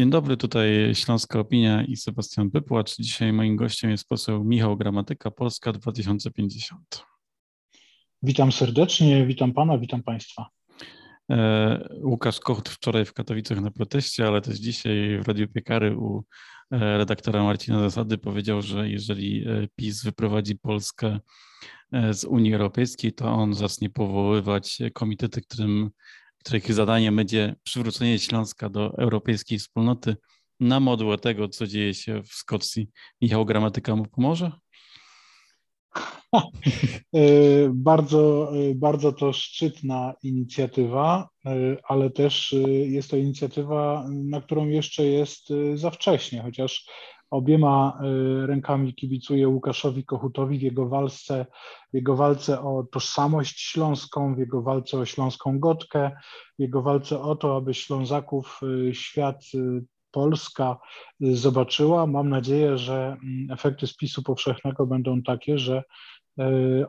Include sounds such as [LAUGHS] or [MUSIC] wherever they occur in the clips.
Dzień dobry, tutaj Śląska Opinia i Sebastian Pypłacz. Dzisiaj moim gościem jest poseł Michał Gramatyka, Polska 2050. Witam serdecznie, witam pana, witam państwa. E, Łukasz Kocht wczoraj w Katowicach na proteście, ale też dzisiaj w Radiu Piekary u e, redaktora Marcina Zasady powiedział, że jeżeli e, PiS wyprowadzi Polskę z Unii Europejskiej, to on zacznie powoływać komitety, którym których zadaniem będzie przywrócenie Śląska do europejskiej wspólnoty na modłę tego, co dzieje się w Szkocji. Michał Gramatyka mu pomoże? [LAUGHS] E, bardzo, e, bardzo to szczytna inicjatywa, e, ale też jest to inicjatywa, na którą jeszcze jest za wcześnie, chociaż Obiema y, rękami kibicuję Łukaszowi Kochutowi w jego walce, w jego walce o tożsamość śląską, w jego walce o śląską gotkę, w jego walce o to, aby Ślązaków y, świat y, Polska zobaczyła. Mam nadzieję, że mm, efekty spisu powszechnego będą takie, że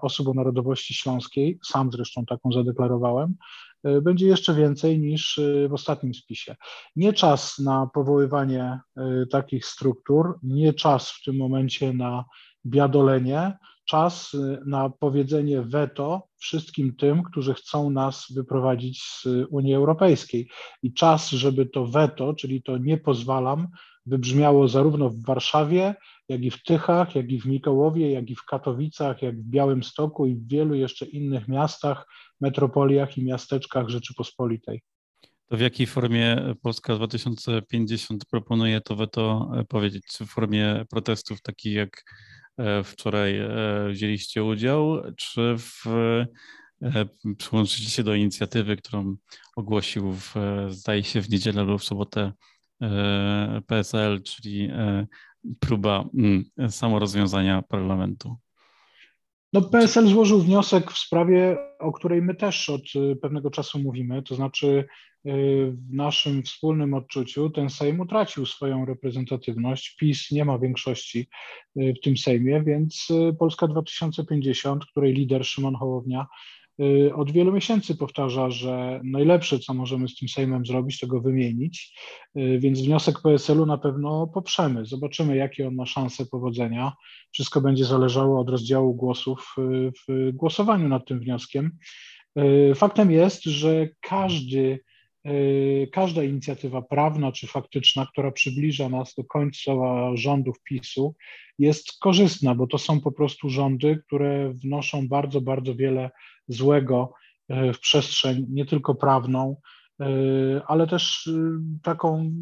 osób o narodowości śląskiej, sam zresztą taką zadeklarowałem, będzie jeszcze więcej niż e, w ostatnim spisie. Nie czas na powoływanie e, takich struktur, nie czas w tym momencie na biadolenie, czas na powiedzenie veto wszystkim tym, którzy chcą nas wyprowadzić z Unii Europejskiej. I czas, żeby to veto, czyli to nie pozwalam, wybrzmiało zarówno w Warszawie, jak i w Tychach, jak i w Mikołowie, jak i w Katowicach, jak w Białymstoku i w wielu jeszcze innych miastach, metropoliach i miasteczkach Rzeczypospolitej. To w jakiej formie Polska 2050 proponuje to weto e, powiedzieć? Czy w formie protestów takich jak e, wczoraj e, wzięliście udział, czy w, przyłączycie się do inicjatywy, którą ogłosił w, zdaje się w niedzielę lub w sobotę PSL, czyli próba mm, samorozwiązania parlamentu? No, PSL złożył wniosek w sprawie, o której my też od y, pewnego czasu mówimy, to znaczy y, w naszym wspólnym odczuciu ten Sejm utracił swoją reprezentatywność. PiS nie ma większości y, w tym Sejmie, więc Polska 2050, której lider Szymon Hołownia od wielu miesięcy powtarza, że najlepsze, co możemy z tym Sejmem zrobić, to go wymienić, y, więc wniosek PSL-u na pewno poprzemy. Zobaczymy, jakie on ma szanse powodzenia. Wszystko będzie zależało od rozdziału głosów y, w głosowaniu nad tym wnioskiem. Faktem jest, że każdy, każda inicjatywa prawna czy faktyczna, która przybliża nas do końca rządów PiSu, jest korzystna, bo to są po prostu rządy, które wnoszą bardzo, bardzo wiele złego e, w przestrzeń nie tylko prawną, e, ale też taką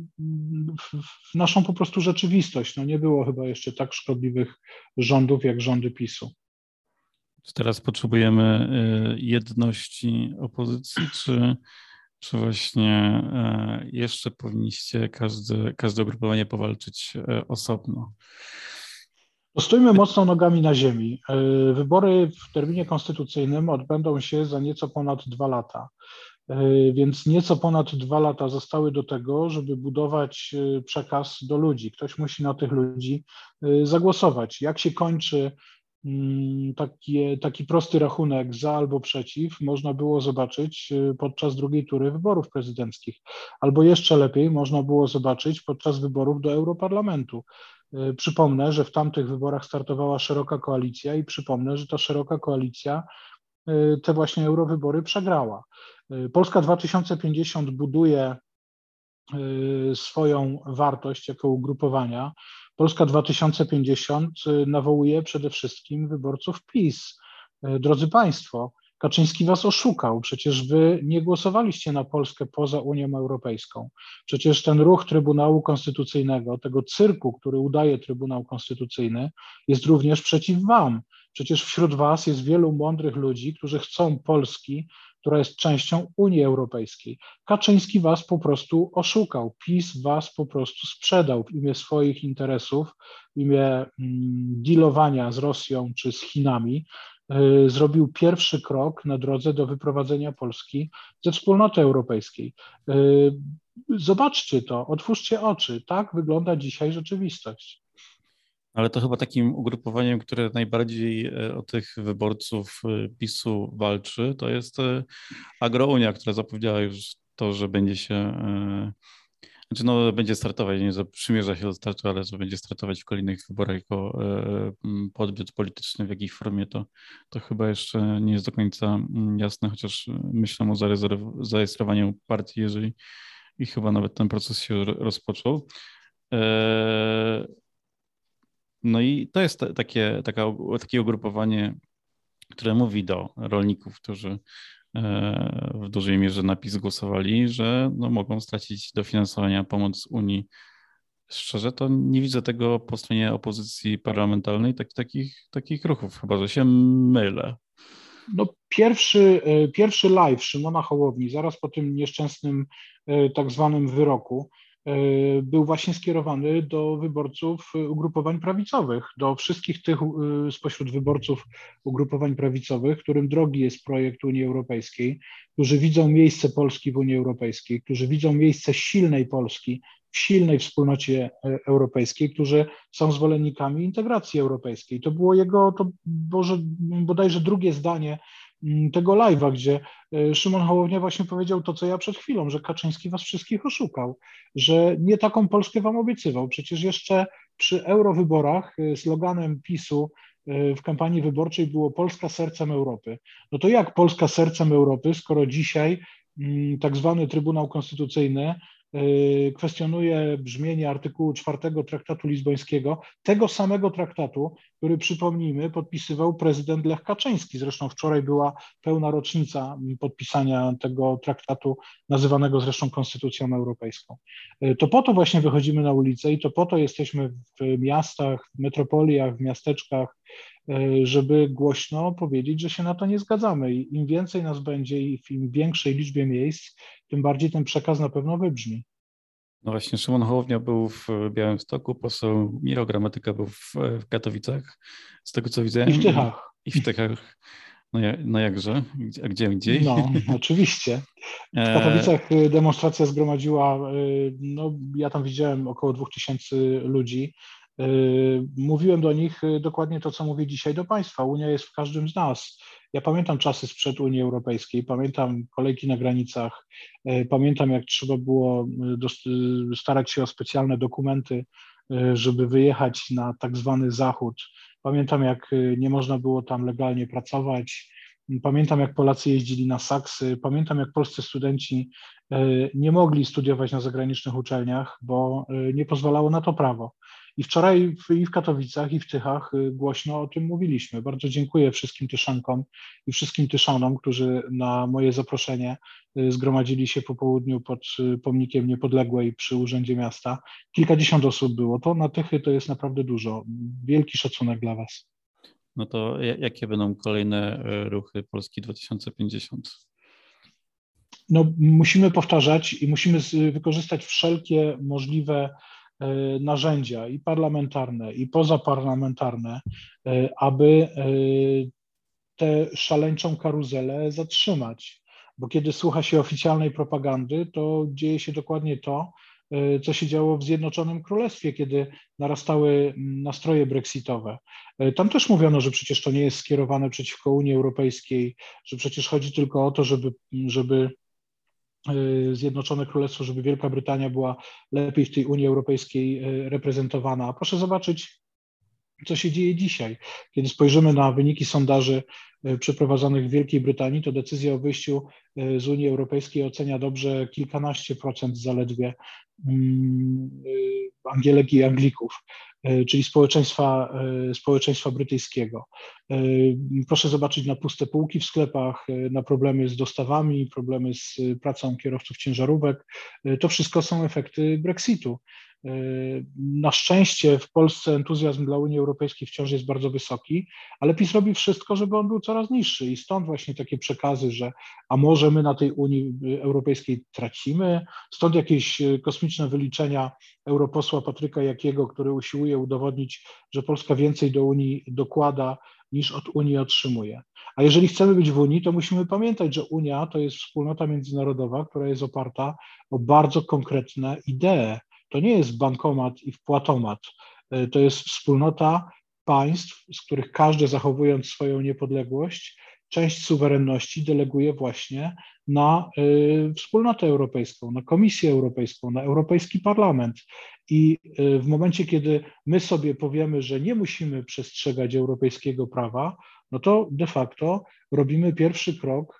naszą po prostu rzeczywistość. No nie było chyba jeszcze tak szkodliwych rządów jak rządy PiSu. Czy teraz potrzebujemy jedności opozycji, czy, czy właśnie jeszcze powinniście każde, każde ugrupowanie powalczyć osobno? Stójmy mocno nogami na ziemi. E, wybory w terminie konstytucyjnym odbędą się za nieco ponad dwa lata. E, więc nieco ponad dwa lata zostały do tego, żeby budować e, przekaz do ludzi. Ktoś musi na tych ludzi zagłosować. Jak się kończy mm, taki, taki prosty rachunek za albo przeciw, można było zobaczyć podczas drugiej tury wyborów prezydenckich. Albo jeszcze lepiej, można było zobaczyć podczas wyborów do Europarlamentu. Y, przypomnę, że w tamtych wyborach startowała szeroka koalicja i przypomnę, że ta szeroka koalicja y, te właśnie eurowybory przegrała. Y, Polska 2050 buduje swoją wartość jako ugrupowania. Polska 2050 nawołuje przede wszystkim wyborców PiS. Drodzy Państwo, Kaczyński was oszukał. Przecież wy nie głosowaliście na Polskę poza Unią Europejską. Przecież ten ruch Trybunału Konstytucyjnego, tego cyrku, który udaje Trybunał Konstytucyjny, jest również przeciw wam. Przecież wśród was jest wielu mądrych ludzi, którzy chcą Polski, która jest częścią Unii Europejskiej. Kaczyński was po prostu oszukał. PiS was po prostu sprzedał w imię swoich interesów, w imię mm, dealowania z Rosją czy z Chinami. Y, zrobił pierwszy krok na drodze do wyprowadzenia Polski ze wspólnoty europejskiej. Y, zobaczcie to, otwórzcie oczy. Tak wygląda dzisiaj rzeczywistość. Ale to chyba takim ugrupowaniem, które najbardziej e, o tych wyborców e, PiSu walczy, to jest e, Agrounia, która zapowiedziała już to, że będzie się Znaczy no będzie startować, nie że przymierza się do startu, ale że będzie startować w kolejnych wyborach jako podmiot polityczny, w jakiej formie to, to chyba jeszcze nie jest do końca jasne, chociaż myślę o zarejestrowaniu partii, jeżeli i chyba nawet ten proces się rozpoczął. No i to jest takie, taka, takie ugrupowanie, które mówi do rolników, którzy e, w dużej mierze napis głosowali, że no, mogą stracić dofinansowania pomoc Unii. Szczerze to nie widzę tego po stronie opozycji parlamentarnej, tak, takich, takich ruchów, chyba że się mylę. No, pierwszy, e, pierwszy live Szymona Hołowni, zaraz po tym nieszczęsnym e, tak zwanym wyroku, był właśnie skierowany do wyborców ugrupowań prawicowych, do wszystkich tych e, spośród wyborców ugrupowań prawicowych, którym drogi jest projekt Unii Europejskiej, którzy widzą miejsce Polski w Unii Europejskiej, którzy widzą miejsce silnej Polski w silnej wspólnocie e, europejskiej, którzy są zwolennikami integracji europejskiej. To było jego, to Boże, bodajże drugie zdanie tego live'a, gdzie e, Szymon Hołownia właśnie powiedział to, co ja przed chwilą, że Kaczyński was wszystkich oszukał, że nie taką Polskę wam obiecywał. Przecież jeszcze przy eurowyborach e, sloganem PiSu e, w kampanii wyborczej było Polska sercem Europy. No to jak Polska sercem Europy, skoro dzisiaj mm, tak zwany Trybunał Konstytucyjny kwestionuje brzmienie artykułu 4 Traktatu Lizbońskiego, tego samego traktatu, który przypomnijmy, podpisywał prezydent Lech Kaczyński. Zresztą wczoraj była pełna rocznica podpisania tego traktatu, nazywanego zresztą Konstytucją Europejską. Y, to po to właśnie wychodzimy na ulicę i to po to jesteśmy w miastach, w metropoliach, w miasteczkach, y, żeby głośno powiedzieć, że się na to nie zgadzamy. I im więcej nas będzie i w im większej liczbie miejsc, tym bardziej ten przekaz na pewno wybrzmi. No właśnie, Szymon Hołownia był w Białymstoku, poseł Miro Gramatyka był w, w Katowicach, z tego co widzę. I w Tychach. I w Tychach. No, no jakże? A gdzie, gdzie? No, oczywiście. [LAUGHS] W e, Katowicach y, demonstracja zgromadziła, y, no ja tam widziałem około 2000 ludzi. Y, mówiłem do nich dokładnie to, co mówię dzisiaj do Państwa. Unia jest w każdym z nas. Ja pamiętam czasy sprzed Unii Europejskiej, pamiętam kolejki na granicach, e, pamiętam jak trzeba było e, starać się o specjalne dokumenty, e, żeby wyjechać na tak zwany Zachód. Pamiętam jak nie można było tam legalnie pracować. Pamiętam, jak Polacy jeździli na saksy. Pamiętam, jak polscy studenci nie mogli studiować na zagranicznych uczelniach, bo nie pozwalało na to prawo. I wczoraj w, i w Katowicach, i w Tychach y, głośno o tym mówiliśmy. Bardzo dziękuję wszystkim Tyszankom i wszystkim Tyszanom, którzy na moje zaproszenie y, zgromadzili się po południu pod y, pomnikiem Niepodległej przy Urzędzie Miasta. Kilkadziesiąt osób było. To na Tychy to jest naprawdę dużo. Wielki szacunek dla Was. No to jakie będą kolejne ruchy Polski 2050? No, musimy powtarzać i musimy wykorzystać wszelkie możliwe narzędzia i parlamentarne, i pozaparlamentarne, e, aby e, tę szaleńczą karuzelę zatrzymać. Bo kiedy słucha się oficjalnej propagandy, to dzieje się dokładnie to, co się działo w Zjednoczonym Królestwie, kiedy narastały nastroje brexitowe. Tam też mówiono, że przecież to nie jest skierowane przeciwko Unii Europejskiej, że przecież chodzi tylko o to, żeby, żeby Zjednoczone Królestwo, żeby Wielka Brytania była lepiej w tej Unii Europejskiej y, reprezentowana. Proszę zobaczyć, co się dzieje dzisiaj. Kiedy spojrzymy na wyniki sondaży y, przeprowadzonych w Wielkiej Brytanii, to decyzja o wyjściu z Unii Europejskiej ocenia dobrze kilkanaście procent zaledwie mm, Angielek i Anglików. E, czyli społeczeństwa, e, społeczeństwa brytyjskiego. E, proszę zobaczyć na puste półki w sklepach, na problemy z dostawami, problemy z pracą kierowców ciężarówek. To wszystko są efekty Brexitu. Na szczęście w Polsce entuzjazm dla Unii Europejskiej wciąż jest bardzo wysoki, ale PiS robi wszystko, żeby on był coraz niższy i stąd właśnie takie przekazy, że a może my na tej Unii Europejskiej tracimy, stąd jakieś kosmiczne wyliczenia europosła Patryka Jakiego, który usiłuje udowodnić, że Polska więcej do Unii dokłada niż od Unii otrzymuje. A jeżeli chcemy być w Unii, to musimy pamiętać, że Unia to jest wspólnota międzynarodowa, która jest oparta o bardzo konkretne idee. To nie jest bankomat i wpłatomat. E, to jest wspólnota państw, z których każdy zachowując swoją niepodległość, część suwerenności deleguje właśnie na wspólnotę europejską, na Komisję Europejską, na Europejski Parlament. I w momencie, kiedy my sobie powiemy, że nie musimy przestrzegać europejskiego prawa, no to de facto robimy pierwszy krok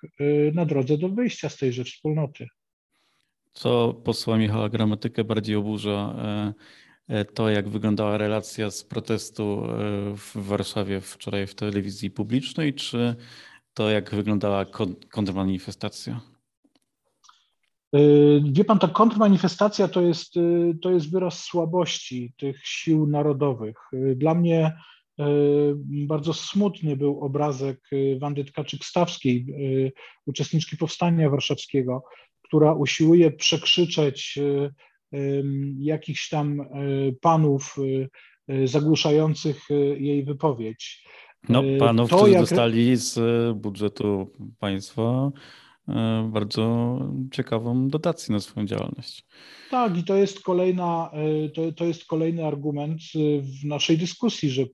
na drodze do wyjścia z tejże wspólnoty. Co posła Michała Gramatykę bardziej oburza e, to, jak wyglądała relacja z protestu e, w Warszawie wczoraj w telewizji publicznej, czy to, jak wyglądała kontrmanifestacja? Wie pan, ta kontrmanifestacja to jest, to jest wyraz słabości tych sił narodowych. Dla mnie bardzo smutny był obrazek Wandy Tkaczyk-Stawskiej, uczestniczki Powstania Warszawskiego, która usiłuje przekrzyczeć jakichś tam y, panów y, zagłuszających jej wypowiedź. No, panów, to którzy jak... dostali z budżetu państwa bardzo ciekawą dotację na swoją działalność. Tak, i to jest, kolejna, e, to, to jest kolejny argument e, w naszej dyskusji, że e,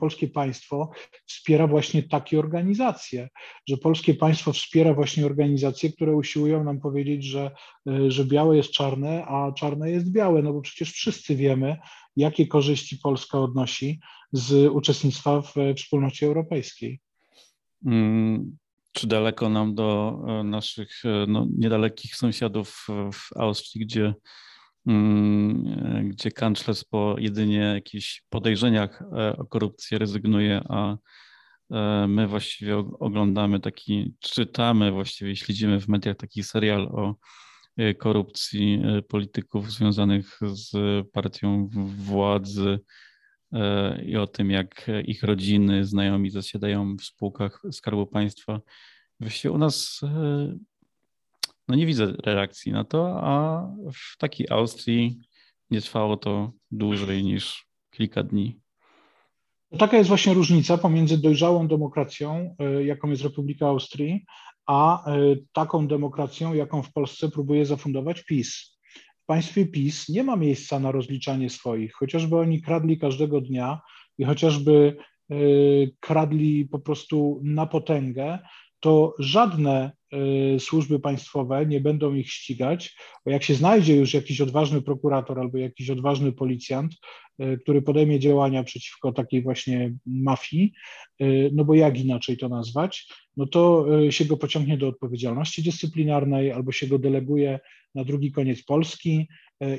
polskie państwo wspiera właśnie takie organizacje, że polskie państwo wspiera właśnie organizacje, które usiłują nam powiedzieć, że, że białe jest czarne, a czarne jest białe, no bo przecież wszyscy wiemy, jakie korzyści Polska odnosi z uczestnictwa w wspólnocie europejskiej. Mm, czy daleko nam do e, naszych e, no, niedalekich sąsiadów w Austrii, gdzie, mm, e, gdzie kanclerz po jedynie jakichś podejrzeniach o korupcję rezygnuje, a my właściwie oglądamy taki, czytamy właściwie, śledzimy w mediach taki serial o korupcji polityków związanych z partią władzy i o tym, jak ich rodziny, znajomi zasiadają w spółkach Skarbu Państwa. Właściwie u nas e, no nie widzę reakcji na to, a w takiej Austrii nie trwało to dłużej niż kilka dni. Taka jest właśnie różnica pomiędzy dojrzałą demokracją, e, jaką jest Republika Austrii, a e, taką demokracją, jaką w Polsce próbuje zafundować PiS w państwie PiS nie ma miejsca na rozliczanie swoich, chociażby oni kradli każdego dnia i chociażby e, kradli po prostu na potęgę, to żadne y, służby państwowe nie będą ich ścigać, bo jak się znajdzie już jakiś odważny prokurator albo jakiś odważny policjant, y, który podejmie działania przeciwko takiej właśnie mafii, y, no bo jak inaczej to nazwać, no to się go pociągnie do odpowiedzialności dyscyplinarnej albo się go deleguje na drugi koniec Polski,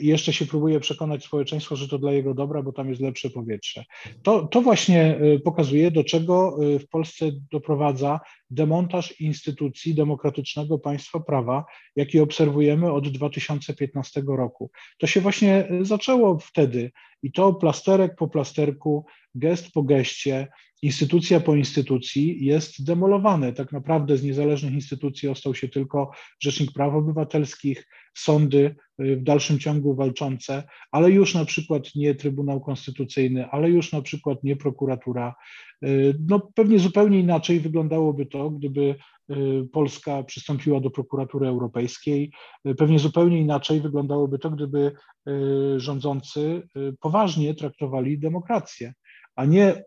i jeszcze się próbuje przekonać społeczeństwo, że to dla jego dobra, bo tam jest lepsze powietrze. To, to właśnie pokazuje, do czego w Polsce doprowadza demontaż instytucji demokratycznego państwa prawa, jaki obserwujemy od 2015 roku. To się właśnie zaczęło wtedy i to plasterek po plasterku, gest po geście, instytucja po instytucji jest demolowane. Tak naprawdę z niezależnych instytucji ostał się tylko Rzecznik Praw Obywatelskich, sądy y, w dalszym ciągu walczące, ale już na przykład nie Trybunał Konstytucyjny, ale już na przykład nie prokuratura. Y, no pewnie zupełnie inaczej wyglądałoby to, gdyby y, Polska przystąpiła do prokuratury europejskiej. Pewnie zupełnie inaczej wyglądałoby to, gdyby rządzący poważnie traktowali demokrację a nie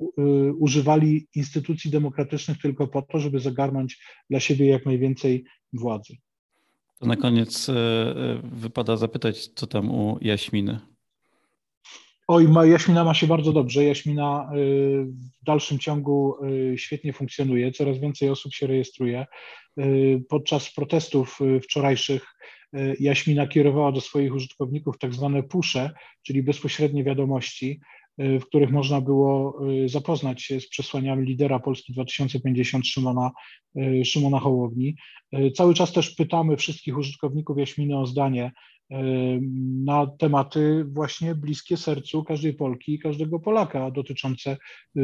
używali instytucji demokratycznych tylko po to, żeby zagarnąć dla siebie jak najwięcej władzy. To na koniec e, e, wypada zapytać, co tam u Jaśminy. Oj, ma, Jaśmina ma się bardzo dobrze. Jaśmina e, w dalszym ciągu świetnie funkcjonuje, coraz więcej osób się rejestruje. Podczas protestów wczorajszych Jaśmina kierowała do swoich użytkowników tak zwane pusze, czyli bezpośrednie wiadomości, w których można było y, zapoznać się z przesłaniami lidera Polski 2050 Szymona, y, Szymona Hołowni. Y, cały czas też pytamy wszystkich użytkowników Jaśminy o zdanie na tematy właśnie bliskie sercu każdej Polki i każdego Polaka dotyczące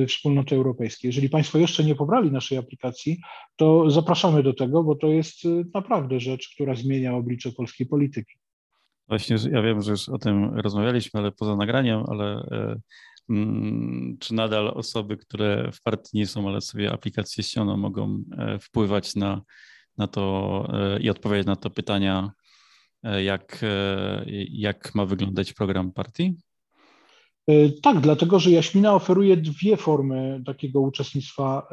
wspólnoty europejskiej. Jeżeli Państwo jeszcze nie pobrali naszej aplikacji, to zapraszamy do tego, bo to jest naprawdę rzecz, która zmienia oblicze polskiej polityki. Właśnie, ja wiem, że już o tym rozmawialiśmy, ale poza nagraniem, ale e, mm, czy nadal osoby, które w partii nie są, ale sobie aplikację ściągną, mogą e, wpływać na, na to e, i odpowiadać na to pytania, jak, jak ma wyglądać program partii? Tak, dlatego że Jaśmina oferuje dwie formy takiego uczestnictwa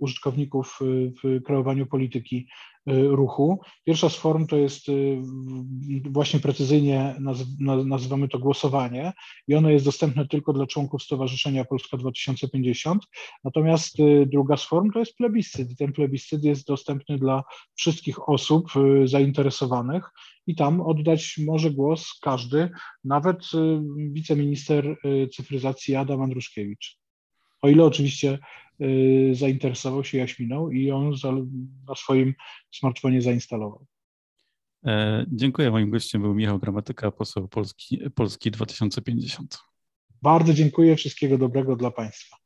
użytkowników w kreowaniu polityki ruchu. Pierwsza z form to jest właśnie precyzyjnie nazywamy to głosowanie i ono jest dostępne tylko dla członków Stowarzyszenia Polska 2050. Natomiast druga z form to jest plebiscyt ten plebiscyt jest dostępny dla wszystkich osób zainteresowanych i tam oddać może głos każdy, nawet wiceminister cyfryzacji Adam Andruszkiewicz. O ile oczywiście y, zainteresował się Jaśminą i ją na swoim smartfonie zainstalował. E, dziękuję. Moim gościem był Michał Gramatyka, poseł Polski, Polski 2050. Bardzo dziękuję. Wszystkiego dobrego dla Państwa.